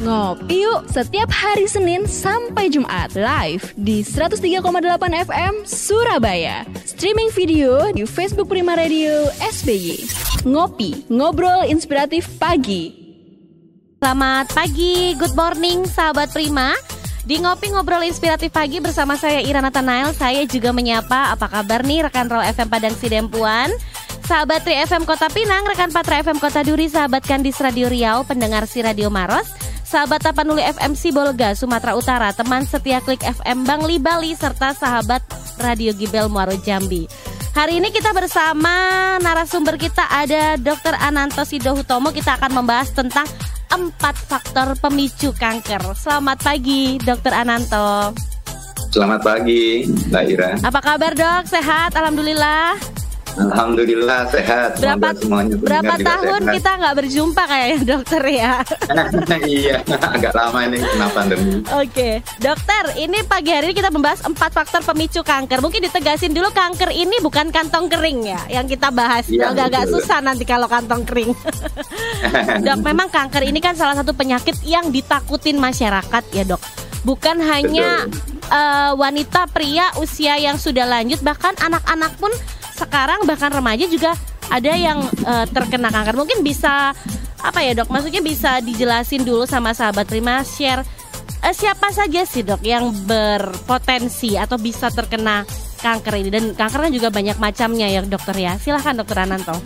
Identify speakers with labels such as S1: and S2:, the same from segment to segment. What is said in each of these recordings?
S1: Ngopi yuk setiap hari Senin sampai Jumat live di 103,8 FM Surabaya. Streaming video di Facebook Prima Radio SBY. Ngopi, ngobrol inspiratif pagi.
S2: Selamat pagi, good morning sahabat Prima. Di Ngopi Ngobrol Inspiratif Pagi bersama saya Ira Nathanael, saya juga menyapa apa kabar nih rekan Roll FM Padang Sidempuan. Sahabat Tri FM Kota Pinang, rekan Patra FM Kota Duri, sahabat Kandis Radio Riau, pendengar si Radio Maros, sahabat Tapanuli FM Sibolga, Sumatera Utara, teman setia Klik FM Bangli Bali, serta sahabat Radio Gibel Muaro Jambi. Hari ini kita bersama narasumber kita ada Dr. Ananto Sidohutomo. Kita akan membahas tentang empat faktor pemicu kanker. Selamat pagi, Dr. Ananto.
S3: Selamat pagi, Mbak Ira.
S2: Apa kabar dok? Sehat? Alhamdulillah.
S3: Alhamdulillah sehat.
S2: Berapa
S3: semuanya
S2: berapa tahun
S3: sehat.
S2: kita nggak berjumpa kayaknya dokter ya?
S3: iya, agak lama ini kena pandemi.
S2: Oke, dokter, ini pagi hari ini kita membahas empat faktor pemicu kanker. Mungkin ditegasin dulu kanker ini bukan kantong kering ya, yang kita bahas.
S3: Iya,
S2: Agak-agak susah nanti kalau kantong kering. dok, memang kanker ini kan salah satu penyakit yang ditakutin masyarakat ya dok. Bukan hanya eh, wanita, pria, usia yang sudah lanjut, bahkan anak-anak pun sekarang bahkan remaja juga ada yang eh, terkena kanker. Mungkin bisa apa ya dok? Maksudnya bisa dijelasin dulu sama sahabat Prima share eh, siapa saja sih dok yang berpotensi atau bisa terkena kanker ini dan kanker kan juga banyak macamnya ya dokter ya. Silahkan dokter Ananto.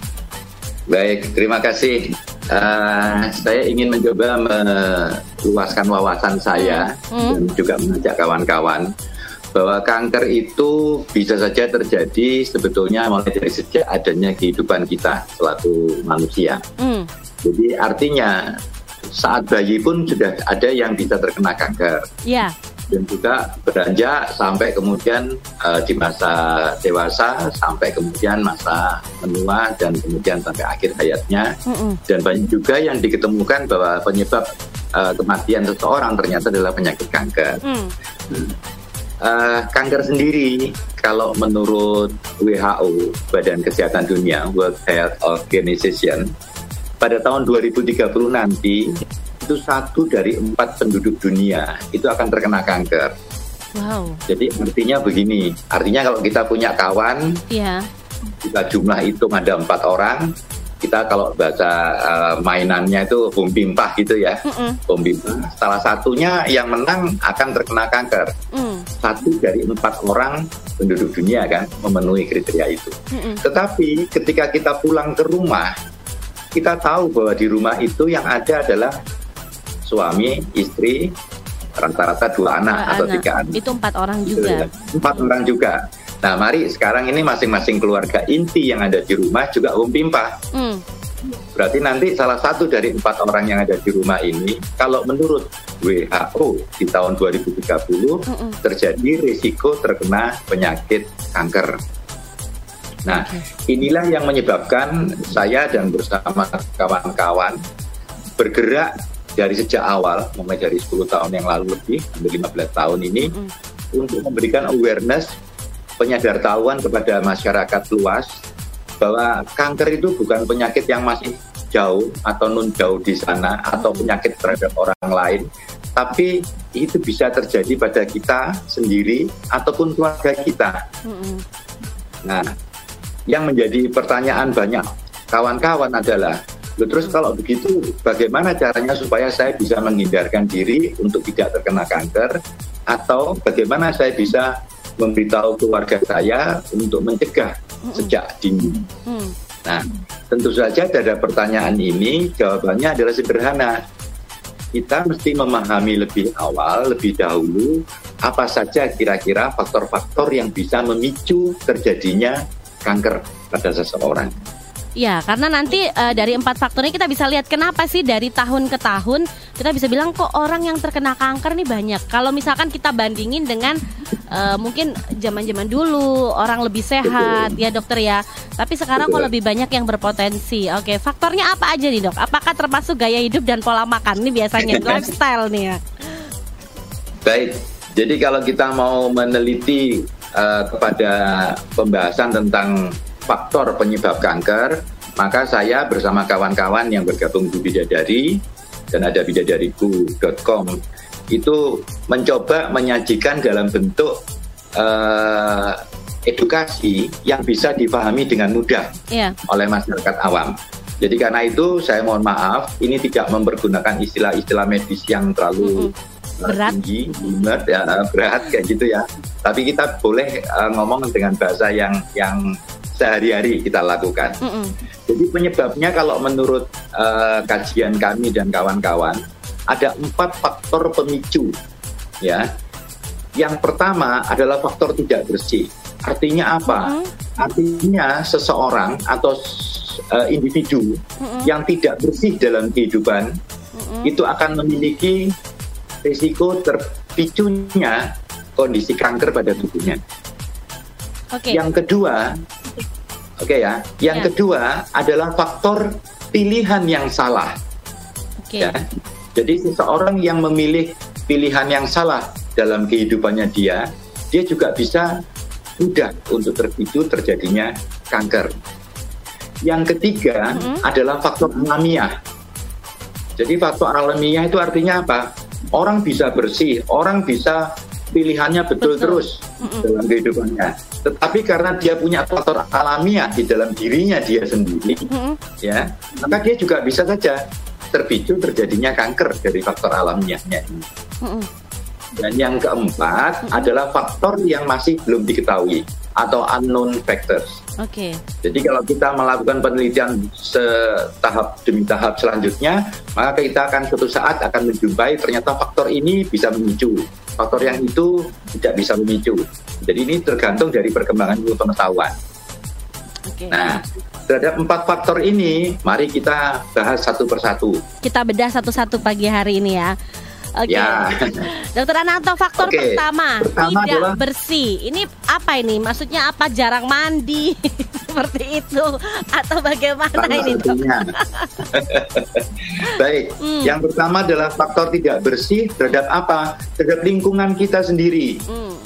S3: Baik, terima kasih. Eh, saya ingin mencoba meluaskan wawasan saya
S2: Hmm.
S3: dan juga mengajak kawan-kawan bahwa kanker itu bisa saja terjadi sebetulnya mulai dari sejak adanya kehidupan kita selaku manusia.
S2: Hmm.
S3: Jadi artinya saat bayi pun sudah ada yang bisa terkena kanker.
S2: Ya.
S3: dan juga beranjak sampai kemudian eh, di masa dewasa sampai kemudian masa menua dan kemudian sampai akhir hayatnya
S2: Mm-mm.
S3: dan banyak juga yang diketemukan bahwa penyebab eh, kematian seseorang ternyata adalah penyakit kanker.
S2: Hmm.
S3: Eh, kanker sendiri kalau menurut WHO Badan Kesehatan Dunia World Health Organization pada tahun 2030 nanti itu satu dari empat penduduk dunia itu akan terkena kanker.
S2: Wow.
S3: Jadi artinya begini, artinya kalau kita punya kawan,
S2: Ya.
S3: kita jumlah itu ada empat orang, kita kalau bahasa eh, mainannya itu bom pimpah gitu ya,
S2: Mm-mm.
S3: bom pimpah. Salah satunya yang menang akan terkena kanker.
S2: Mm.
S3: Satu dari empat orang penduduk dunia kan memenuhi kriteria itu.
S2: Mm-mm.
S3: Tetapi ketika kita pulang ke rumah, kita tahu bahwa di rumah itu yang ada adalah suami, istri, rata-rata dua anak
S2: Dua
S3: atau
S2: anak.
S3: tiga anak.
S2: Itu empat orang
S3: Gitu
S2: juga.
S3: ya. Empat orang juga. Nah, mari sekarang ini masing-masing keluarga inti yang ada di rumah juga home pimpah.
S2: Hmm.
S3: Berarti nanti salah satu dari empat orang yang ada di rumah ini, kalau menurut WHO di tahun 2030
S2: Mm-mm.
S3: terjadi risiko terkena penyakit kanker. Nah, inilah yang menyebabkan saya dan bersama kawan-kawan bergerak dari sejak awal, mulai dari 10 tahun yang lalu lebih, hampir 15 tahun ini,
S2: Mm-mm.
S3: untuk memberikan awareness, penyadartahuan kepada masyarakat luas bahwa kanker itu bukan penyakit yang masih jauh atau non jauh di sana atau penyakit terhadap orang lain, tapi itu bisa terjadi pada kita sendiri ataupun keluarga kita. Nah, yang menjadi pertanyaan banyak kawan-kawan adalah, "Loh, terus kalau begitu bagaimana caranya supaya saya bisa menghindarkan diri untuk tidak terkena kanker atau bagaimana saya bisa memberitahu keluarga saya untuk mencegah sejak dini?"
S2: Hmm.
S3: Nah, tentu saja dari pertanyaan ini jawabannya adalah sederhana. Kita mesti memahami lebih awal, lebih dahulu apa saja kira-kira faktor-faktor yang bisa memicu terjadinya kanker pada seseorang.
S2: Ya, karena nanti eh, dari empat faktor ini kita bisa lihat kenapa sih dari tahun ke tahun kita bisa bilang kok orang yang terkena kanker nih banyak. Kalau misalkan kita bandingin dengan eh, mungkin zaman-zaman dulu orang lebih sehat ya dokter ya. Tapi sekarang kok lebih banyak yang berpotensi. Oke, faktornya apa aja nih dok? Apakah termasuk gaya hidup dan pola makan nih biasanya lifestyle nih ya?
S3: Baik, jadi kalau kita mau meneliti eh, kepada pembahasan tentang faktor penyebab kanker, maka saya bersama kawan-kawan yang bergabung di Bidadari dan ada bidadariku.com itu mencoba menyajikan dalam bentuk uh, edukasi yang bisa dipahami dengan mudah yeah. oleh masyarakat awam. Jadi karena itu saya mohon maaf, ini tidak mempergunakan istilah-istilah medis yang terlalu mm -hmm. berat. tinggi, berat, ya, berat kayak gitu ya. Tapi kita boleh uh, ngomong dengan bahasa yang yang sehari-hari kita lakukan. Mm -hmm. Jadi penyebabnya kalau menurut uh, kajian kami dan kawan-kawan ada empat faktor pemicu, ya. Yang pertama adalah faktor tidak bersih. Artinya apa? Mm -hmm. Artinya seseorang atau uh, individu mm-hmm. yang tidak bersih dalam kehidupan mm-hmm. itu akan memiliki risiko terpicunya kondisi kanker pada tubuhnya. Okay. Yang kedua, oke okay ya, yang yeah. kedua adalah faktor pilihan yang salah. Okay. Ya. Jadi seseorang yang memilih pilihan yang salah dalam kehidupannya dia, dia juga bisa mudah untuk terpicu terjadinya kanker. Yang ketiga mm-hmm. adalah faktor alamiah. Jadi faktor alamiah itu artinya apa? Orang bisa bersih, orang bisa pilihannya betul, betul. terus dalam kehidupannya. Tetapi karena dia punya faktor alamiah di dalam dirinya dia sendiri, mm-hmm. ya, maka dia juga bisa saja terpicu terjadinya kanker dari faktor alamiahnya ini. Mm-hmm. Dan yang keempat mm-hmm. adalah faktor yang masih belum diketahui atau unknown factors.
S2: Oke. Okay.
S3: Jadi kalau kita melakukan penelitian setahap demi tahap selanjutnya, maka kita akan suatu saat akan menjumpai ternyata faktor ini bisa memicu, faktor yang itu tidak bisa memicu. Jadi ini tergantung dari perkembangan ilmu pengetahuan. Okay. Nah, terhadap empat faktor ini, mari kita bahas satu persatu.
S2: Kita bedah satu-satu pagi hari ini ya. Oke. Okay. Ya. Dokter Ananto, faktor okay. pertama, pertama tidak adalah... bersih. Ini apa ini? Maksudnya apa? Jarang mandi seperti itu atau bagaimana Sama ini?
S3: Baik. Hmm. Yang pertama adalah faktor tidak bersih terhadap apa? Terhadap lingkungan kita sendiri. Hmm.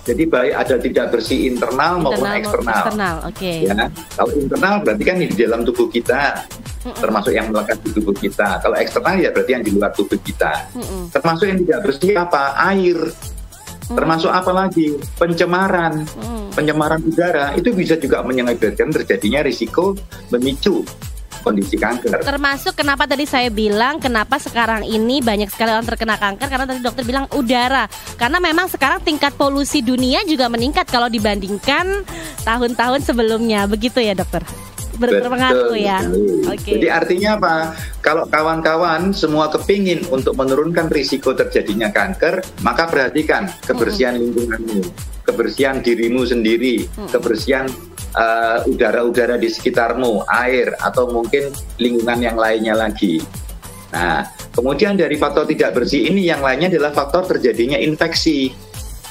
S3: Jadi baik ada tidak bersih internal, internal maupun eksternal.
S2: Eksternal, oke. Okay.
S3: Ya, kalau internal berarti kan di dalam tubuh kita termasuk yang melekat di tubuh kita. Kalau eksternal ya berarti yang di luar tubuh kita. Mm-mm. Termasuk yang tidak bersih apa? Air. Mm. Termasuk apa lagi? Pencemaran. Mm. Pencemaran udara itu bisa juga menyebabkan terjadinya risiko memicu kondisi kanker.
S2: Termasuk kenapa tadi saya bilang kenapa sekarang ini banyak sekali orang terkena kanker karena tadi dokter bilang udara. Karena memang sekarang tingkat polusi dunia juga meningkat kalau dibandingkan tahun-tahun sebelumnya. Begitu ya, dokter? Berpengaruh ya.
S3: Okay. Jadi artinya apa? Kalau kawan-kawan semua kepingin untuk menurunkan risiko terjadinya kanker, maka perhatikan kebersihan mm -hmm. lingkunganmu, kebersihan dirimu sendiri, mm -hmm. kebersihan udara uh, udara-udara di sekitarmu, air atau mungkin lingkungan yang lainnya lagi. Nah, kemudian dari faktor tidak bersih ini yang lainnya adalah faktor terjadinya infeksi.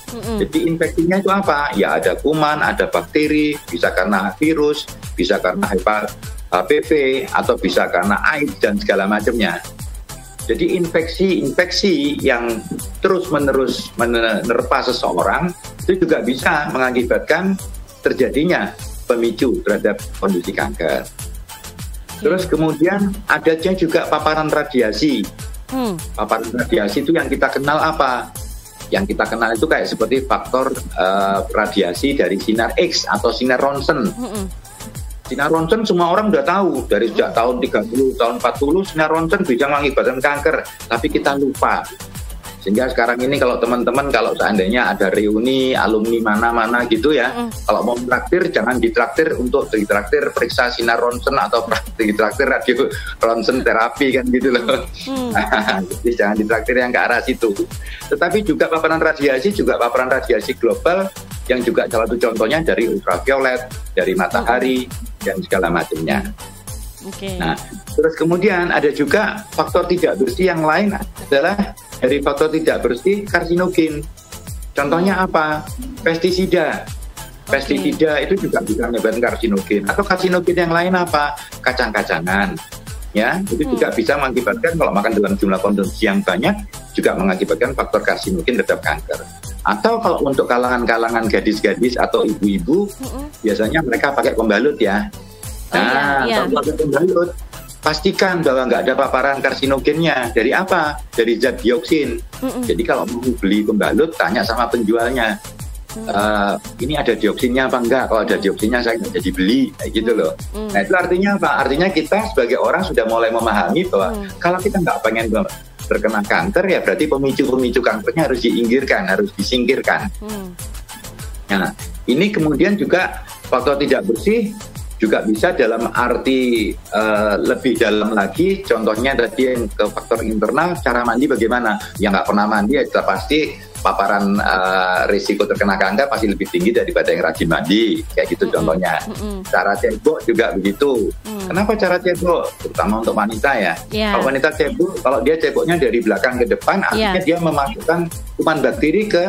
S3: Mm-hmm. Jadi infeksinya itu apa? Ya ada kuman, ada bakteri, bisa karena virus, bisa karena HPV atau bisa karena AIDS dan segala macamnya. Jadi infeksi-infeksi yang terus-menerus menerpa seseorang itu juga bisa mengakibatkan terjadinya pemicu terhadap kondisi kanker. Terus kemudian adanya juga paparan radiasi. Hmm. Paparan radiasi itu yang kita kenal apa? Yang kita kenal itu kayak seperti faktor uh, radiasi dari sinar X atau sinar Ronsen. Hmm. Sinar ronsen semua orang udah tahu dari sejak tahun 30, tahun 40 sinar ronsen bisa mengakibatkan kanker, tapi kita lupa. Sehingga sekarang ini kalau teman-teman kalau seandainya ada reuni alumni mana-mana gitu ya, mm. kalau mau traktir jangan ditraktir untuk ditraktir periksa sinar ronsen atau ditraktir radio ronsen terapi kan gitu loh. Mm. Jadi jangan ditraktir yang ke arah situ. Tetapi juga paparan radiasi juga paparan radiasi global yang juga salah satu contohnya dari ultraviolet, dari matahari mm. dan segala macamnya. Okay. Nah, terus kemudian ada juga faktor tidak bersih yang lain adalah dari faktor tidak bersih karsinogen. Contohnya apa? Pestisida. Pestisida okay. itu juga bisa menyebabkan karsinogen. Atau karsinogen yang lain apa? Kacang-kacangan. Ya, itu hmm. juga bisa mengakibatkan kalau makan dalam jumlah konsumsi yang banyak juga mengakibatkan faktor karsinogen terhadap kanker. Atau kalau untuk kalangan-kalangan gadis-gadis atau ibu-ibu, hmm. biasanya mereka pakai pembalut ya.
S2: Oh, iya, nah,
S3: iya, pakai pembalut pastikan bahwa nggak ada paparan karsinogennya. Dari apa? Dari zat dioksin.
S2: Mm-mm.
S3: Jadi kalau mau beli pembalut, tanya sama penjualnya. "Eh, ini ada dioksinnya apa enggak? Kalau ada dioksinnya saya nggak jadi beli, kayak gitu loh.
S2: Mm.
S3: Nah itu artinya apa? Artinya kita sebagai orang sudah mulai memahami bahwa
S2: Hmm.
S3: kalau kita nggak pengen terkena kanker ya berarti pemicu-pemicu kankernya harus diinggirkan, harus disingkirkan.
S2: Mm.
S3: Nah, ini kemudian juga faktor tidak bersih juga bisa dalam arti eh, lebih dalam lagi. Contohnya tadi yang ke faktor internal, cara mandi bagaimana? Yang nggak pernah mandi ya sudah pasti paparan eh, risiko terkena kanker pasti lebih tinggi daripada yang rajin mandi. Kayak gitu
S2: Mm-mm.
S3: contohnya.
S2: Mm-mm.
S3: Cara cebok juga begitu.
S2: Mm.
S3: Kenapa cara cebok? Terutama untuk wanita ya.
S2: Ya.
S3: Kalau wanita cebok, kalau dia ceboknya dari belakang ke depan, artinya
S2: Iya.
S3: dia memasukkan kuman bakteri ke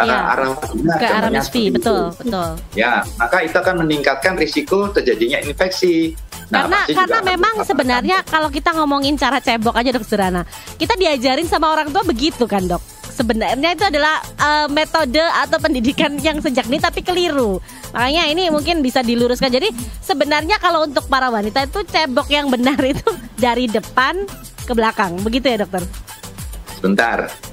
S3: uh,
S2: Iya.
S3: arah.
S2: Ke arah misfi,
S3: seperti
S2: betul, betul.
S3: Ya, maka itu akan meningkatkan risiko terjadinya infeksi. Nah,
S2: karena karena memang sebenarnya kalau kita ngomongin cara cebok aja dok Surana, kita diajarin sama orang tua begitu kan dok. Sebenarnya itu adalah eh, metode atau pendidikan yang sejak ini tapi keliru. Makanya ini mungkin bisa diluruskan. Jadi sebenarnya kalau untuk para wanita itu cebok yang benar itu dari depan ke belakang, begitu ya dokter?
S3: Sebentar.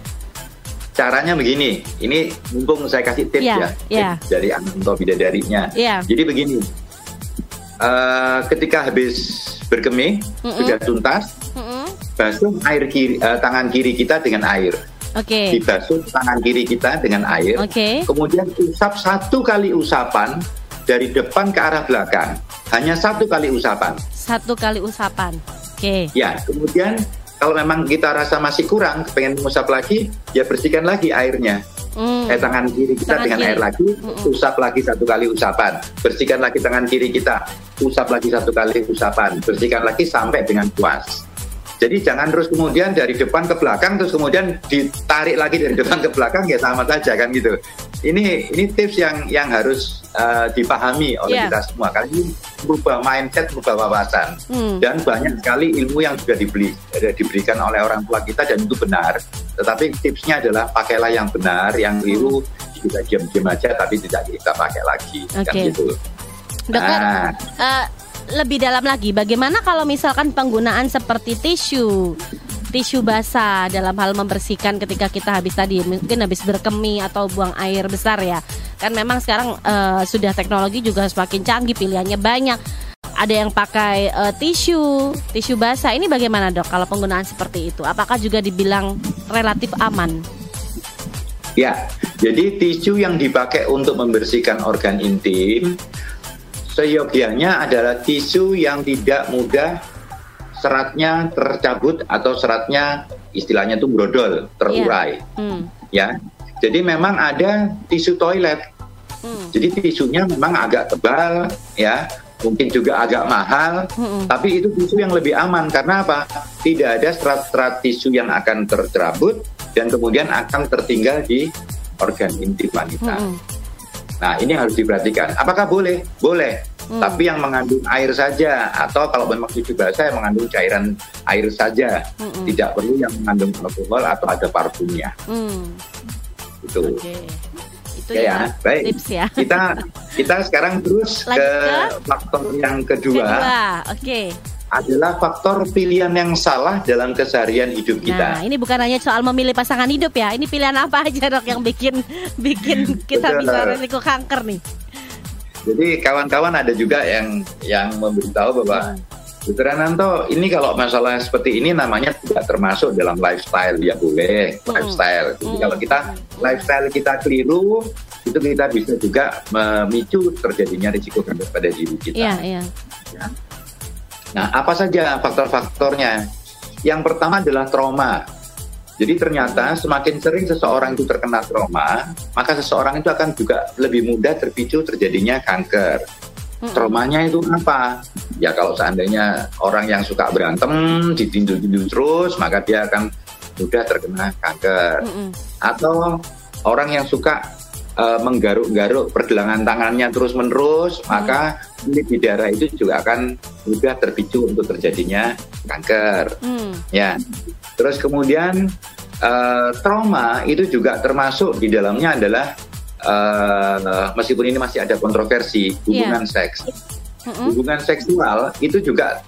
S3: Caranya begini, ini mumpung saya kasih tips
S2: Iya,
S3: ya,
S2: iya.
S3: tips dari Ananto Bidadarinya.
S2: Iya.
S3: Jadi begini, eh, ketika habis berkemih
S2: Mm-mm.
S3: sudah tuntas,
S2: Mm-mm.
S3: basuh air kiri, eh, tangan kiri kita dengan air.
S2: Oke,
S3: Dibasuh tangan kiri kita dengan air.
S2: oke,
S3: Kemudian usap satu kali usapan dari depan ke arah belakang. Hanya satu kali usapan.
S2: satu kali usapan. Oke,
S3: Ya, kemudian kalau memang kita rasa masih kurang, pengen mengusap lagi, ya bersihkan lagi airnya.
S2: Hmm.
S3: Eh tangan kiri kita
S2: Tangan
S3: dengan
S2: kiri.
S3: air lagi,
S2: Mm-mm.
S3: usap lagi satu kali usapan. Bersihkan lagi tangan kiri kita, usap lagi satu kali usapan. Bersihkan lagi sampai dengan puas. Jadi jangan terus kemudian dari depan ke belakang terus kemudian ditarik lagi dari depan ke belakang ya sama saja kan gitu. Ini ini tips yang yang harus uh, dipahami oleh
S2: Iya.
S3: kita semua karena ini merubah mindset, merubah wawasan
S2: Hmm.
S3: dan banyak sekali ilmu yang juga dibeli eh, diberikan oleh orang tua kita dan itu benar. Tetapi tipsnya adalah pakailah yang benar, yang keliru kita diam-diam aja tapi tidak kita pakai lagi kan
S2: Oke.
S3: gitu.
S2: Dokter,
S3: Nah,
S2: eh, lebih dalam lagi, bagaimana kalau misalkan penggunaan seperti tisu, tisu basah dalam hal membersihkan ketika kita habis tadi, mungkin habis berkemih atau buang air besar ya? Kan memang sekarang eh, sudah teknologi juga semakin canggih, pilihannya banyak. Ada yang pakai eh, tisu, tisu basah. Ini bagaimana dok? Kalau penggunaan seperti itu, apakah juga dibilang relatif aman?
S3: Ya, jadi tisu yang dipakai untuk membersihkan organ intim seyogianya adalah tisu yang tidak mudah seratnya tercabut atau seratnya istilahnya itu brodol, terurai,
S2: Hmm.
S3: ya. Jadi memang ada tisu toilet.
S2: Hmm.
S3: Jadi tisunya memang agak tebal, ya. Mungkin juga agak mahal,
S2: Hmm.
S3: tapi itu tisu yang lebih aman karena apa? Tidak ada serat-serat tisu yang akan tercerabut dan kemudian akan tertinggal di organ intim wanita.
S2: Hmm.
S3: Nah, ini harus diperhatikan. Apakah boleh? Boleh.
S2: Hmm.
S3: Tapi yang mengandung air saja atau kalau memang tisu basah yang mengandung cairan air saja.
S2: Hmm.
S3: Tidak perlu yang mengandung alkohol atau ada parfumnya.
S2: Hmm.
S3: Gitu.
S2: Oke. Itu ya,
S3: ya, baik.
S2: tips ya.
S3: Kita kita sekarang terus
S2: Lanjut
S3: ke
S2: ke?
S3: faktor yang kedua,
S2: Kedua, oke.
S3: adalah faktor pilihan yang salah dalam keseharian hidup kita.
S2: Nah, ini bukan hanya soal memilih pasangan hidup ya. Ini pilihan apa aja dok yang bikin bikin kita
S3: Betul.
S2: bisa resiko kanker nih.
S3: Jadi kawan-kawan ada juga yang yang memberitahu bahwa Dokter Ananto, ini kalau masalah seperti ini namanya tidak termasuk dalam lifestyle ya boleh
S2: Hmm.
S3: lifestyle. Jadi
S2: Hmm.
S3: kalau kita lifestyle kita keliru, itu kita bisa juga memicu terjadinya risiko kanker pada diri kita.
S2: Iya, iya.
S3: Nah, apa saja faktor-faktornya? Yang pertama adalah trauma. Jadi ternyata semakin sering seseorang itu terkena trauma, maka seseorang itu akan juga lebih mudah terpicu terjadinya kanker. Traumanya itu apa? Ya kalau seandainya orang yang suka berantem, ditinju-tinju terus, maka dia akan mudah terkena kanker. Atau orang yang suka eh, menggaruk-garuk pergelangan tangannya terus-menerus, maka kulit di darah itu juga akan mudah terpicu untuk terjadinya kanker.
S2: Hmm.
S3: Ya. Terus kemudian eh, trauma itu juga termasuk di dalamnya adalah eh, meskipun ini masih ada kontroversi hubungan seks.
S2: Mm-mm.
S3: Hubungan seksual itu juga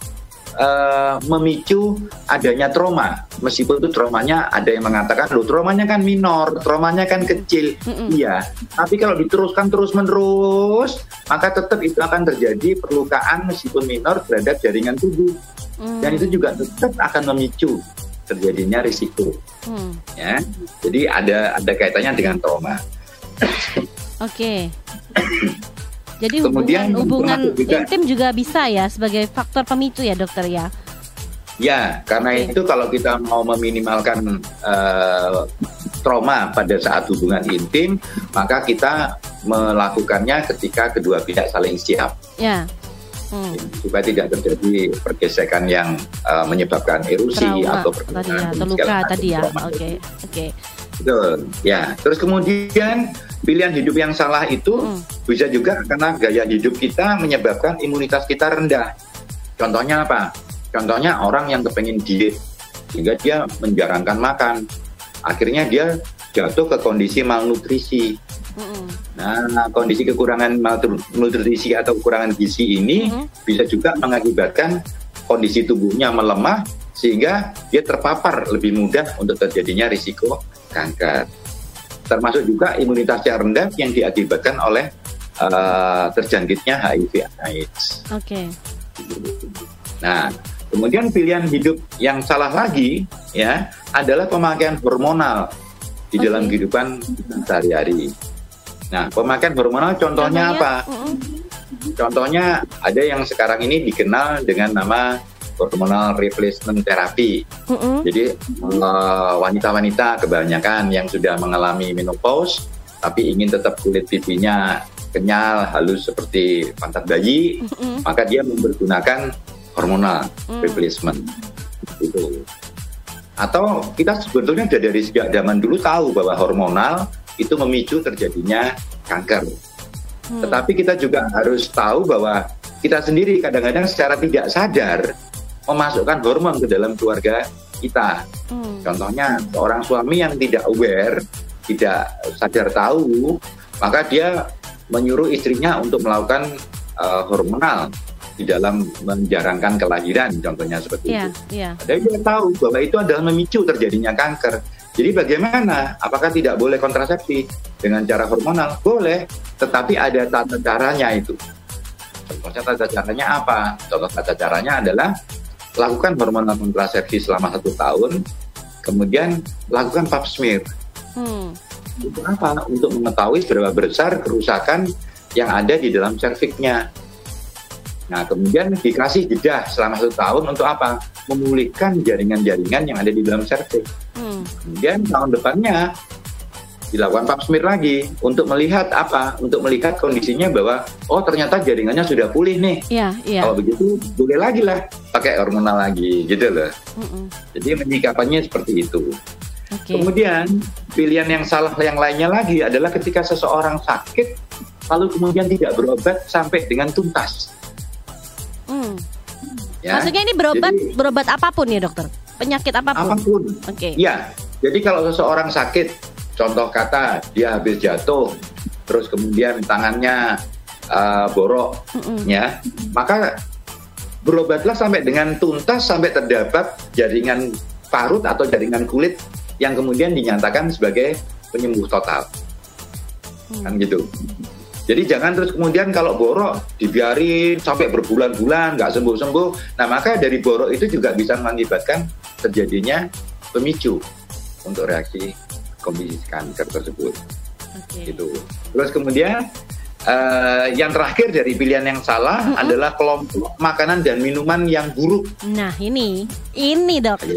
S3: uh, memicu adanya trauma. Meskipun itu traumanya ada yang mengatakan, loh traumanya kan minor, traumanya kan kecil.
S2: Mm-mm.
S3: Iya, tapi kalau diteruskan terus-menerus, maka tetap itu akan terjadi perlukaan meskipun minor terhadap jaringan tubuh.
S2: Hmm.
S3: Dan itu juga tetap akan memicu terjadinya risiko.
S2: Hmm.
S3: Ya, jadi ada ada kaitannya dengan trauma.
S2: Oke. Jadi
S3: Kemudian
S2: hubungan, hubungan
S3: juga-
S2: intim juga bisa ya sebagai faktor pemicu ya dokter ya.
S3: Ya, karena
S2: Oke.
S3: itu kalau kita mau meminimalkan eh, trauma pada saat hubungan intim, maka kita melakukannya ketika kedua pihak saling siap
S2: Ya. Hmm.
S3: supaya tidak terjadi pergesekan yang eh, menyebabkan erosi
S2: Trauma
S3: atau
S2: tadi ya,
S3: pergesekan
S2: atau
S3: segala
S2: luka
S3: macam
S2: tadi ya. Oke, oke.
S3: Betul. Ya, terus kemudian pilihan hidup yang salah itu
S2: Mm.
S3: bisa juga karena gaya hidup kita menyebabkan imunitas kita rendah. Contohnya apa? Contohnya orang yang kepengen diet sehingga dia menjarangkan makan. Akhirnya dia jatuh ke kondisi malnutrisi. Nah, kondisi kekurangan nutrisi atau kekurangan gizi ini
S2: Mhm.
S3: bisa juga mengakibatkan kondisi tubuhnya melemah sehingga dia terpapar lebih mudah untuk terjadinya risiko kanker. Termasuk juga imunitasnya rendah yang diakibatkan oleh eh, terjangkitnya HIV/AIDS.
S2: Oke.
S3: Nah, kemudian pilihan hidup yang salah lagi ya adalah pemakaian hormonal di
S2: Oke.
S3: dalam kehidupan sehari-hari. Nah, pemakaian hormonal contohnya apa? Contohnya ada yang sekarang ini dikenal dengan nama hormonal replacement therapy. Jadi eh, wanita-wanita kebanyakan yang sudah mengalami menopause tapi ingin tetap kulit pipinya kenyal, halus seperti pantat bayi, maka dia mempergunakan hormonal
S2: Mm.
S3: replacement itu. Atau kita sebetulnya sudah dari sejak zaman dulu tahu bahwa hormonal itu memicu terjadinya kanker.
S2: Hmm.
S3: Tetapi kita juga harus tahu bahwa kita sendiri kadang-kadang secara tidak sadar memasukkan hormon ke dalam keluarga kita.
S2: Hmm.
S3: Contohnya seorang suami yang tidak aware, tidak sadar tahu, maka dia menyuruh istrinya untuk melakukan eh, hormonal di dalam menjarangkan kelahiran, contohnya seperti
S2: Iya,
S3: itu.
S2: iya.
S3: Dan dia tahu bahwa itu adalah memicu terjadinya kanker. Jadi bagaimana? Apakah tidak boleh kontrasepsi dengan cara hormonal? Boleh, tetapi ada tata caranya itu. Contohnya tata caranya apa? Contoh tata caranya adalah lakukan hormonal kontrasepsi selama satu tahun, kemudian lakukan pap smear.
S2: Hmm.
S3: Untuk apa? Untuk mengetahui seberapa besar kerusakan yang ada di dalam serviksnya. Nah, kemudian dikasih jeda selama satu tahun untuk apa? Memulihkan jaringan-jaringan yang ada di dalam serviks.
S2: Hmm.
S3: Kemudian tahun depannya dilakukan pap smear lagi untuk melihat apa? Untuk melihat kondisinya bahwa oh ternyata jaringannya sudah pulih nih.
S2: Iya, iya.
S3: Kalau begitu boleh lagi lah pakai hormonal lagi gitu loh.
S2: Mm-mm.
S3: Jadi menyikapannya seperti itu.
S2: Oke.
S3: Kemudian pilihan yang salah yang lainnya lagi adalah ketika seseorang sakit lalu kemudian tidak berobat sampai dengan tuntas.
S2: Hmm.
S3: Ya.
S2: Maksudnya ini berobat
S3: Jadi-
S2: berobat apa pun ya dokter? Penyakit apa
S3: pun? Apa pun.
S2: Oke.
S3: Ya, jadi kalau seseorang sakit, contoh kata dia habis jatuh, terus kemudian tangannya uh, borok,
S2: Mm-mm.
S3: ya, maka berobatlah sampai dengan tuntas sampai terdapat jaringan parut atau jaringan kulit yang kemudian dinyatakan sebagai penyembuh total,
S2: Hmm.
S3: kan gitu. Jadi jangan terus kemudian kalau borok dibiarin sampai berbulan-bulan nggak sembuh-sembuh. Nah maka dari borok itu juga bisa mengakibatkan terjadinya pemicu untuk reaksi kondisi kanker tersebut.
S2: Oke.
S3: Gitu. Terus kemudian eh, yang terakhir dari pilihan yang salah
S2: Mm-mm.
S3: adalah kelompok makanan dan minuman yang buruk.
S2: Nah ini, ini dok,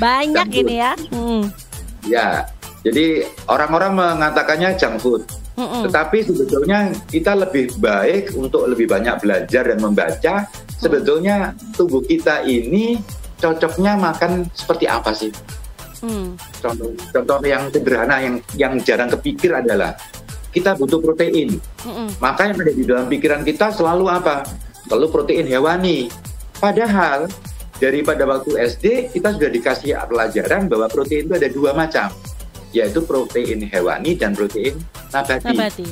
S2: banyak ini ya. Hmm.
S3: ya, jadi orang-orang mengatakannya junk food.
S2: Mm-mm.
S3: Tetapi sebetulnya kita lebih baik untuk lebih banyak belajar dan membaca. Sebetulnya tubuh kita ini cocoknya makan seperti apa sih?
S2: Hmm.
S3: Contoh, contoh yang sederhana yang yang jarang kepikir adalah kita butuh protein.
S2: Mm-mm.
S3: Maka yang ada di dalam pikiran kita selalu apa? Selalu protein hewani. Padahal daripada waktu SD kita sudah dikasih pelajaran bahwa protein itu ada dua macam, yaitu protein hewani dan protein nabati.
S2: Nabati.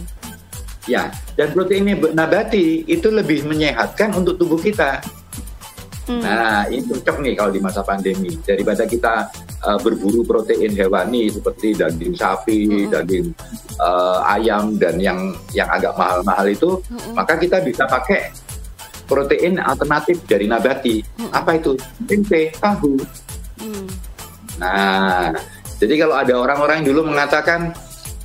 S3: Ya, dan protein nab- nabati itu lebih menyehatkan untuk tubuh kita. Mm. Nah, ini cocok nih kalau di masa pandemi. Daripada kita uh, berburu protein hewani seperti daging sapi, mm. daging uh, ayam dan yang yang agak mahal-mahal itu, mm. maka kita bisa pakai protein alternatif dari nabati. Mm. Apa itu? Tempe, tahu. Mm. Nah, jadi kalau ada orang-orang yang dulu mengatakan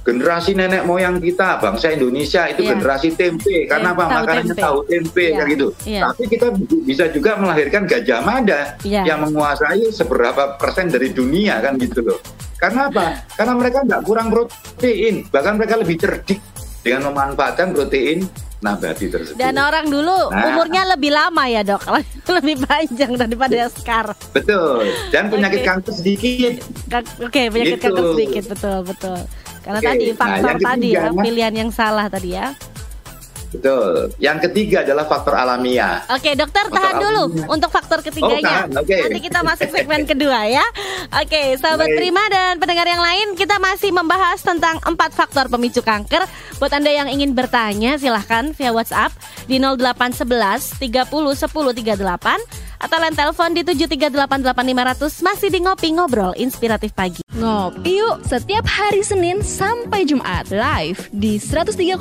S3: generasi nenek moyang kita bangsa Indonesia itu yeah. generasi tempe karena yeah, apa tahu makanannya tempe. tahu tempe yeah. kayak gitu yeah. tapi kita bisa juga melahirkan gajah mada yeah. yang menguasai seberapa persen dari dunia kan gitu loh karena apa karena mereka nggak kurang protein bahkan mereka lebih cerdik dengan memanfaatkan protein nabati tersebut.
S2: Dan orang dulu nah, umurnya lebih lama ya dok, lebih panjang daripada sekarang.
S3: Betul. Dan penyakit okay. kanker sedikit.
S2: Oke, okay, penyakit gitu. kanker sedikit, betul betul. Karena okay. tadi nah, faktor nah, tadi ya, pilihan yang salah tadi ya.
S3: Betul. Yang ketiga adalah faktor alamiah.
S2: Oke, dokter faktor tahan dulu untuk faktor ketiganya. Oh, okay. Nanti kita masuk segmen kedua ya. Oke, sahabat okay. Prima dan pendengar yang lain, kita masih membahas tentang empat faktor pemicu kanker. Buat Anda yang ingin bertanya, silahkan via WhatsApp di 0811 30 10 38 atau line telepon di 7388500 masih di Ngopi Ngobrol Inspiratif Pagi.
S1: Ngopi yuk setiap hari Senin sampai Jumat live di 103,8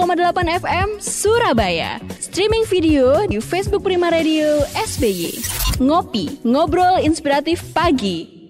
S1: FM Surabaya. Streaming video di Facebook Prima Radio SBY. Ngopi Ngobrol Inspiratif Pagi.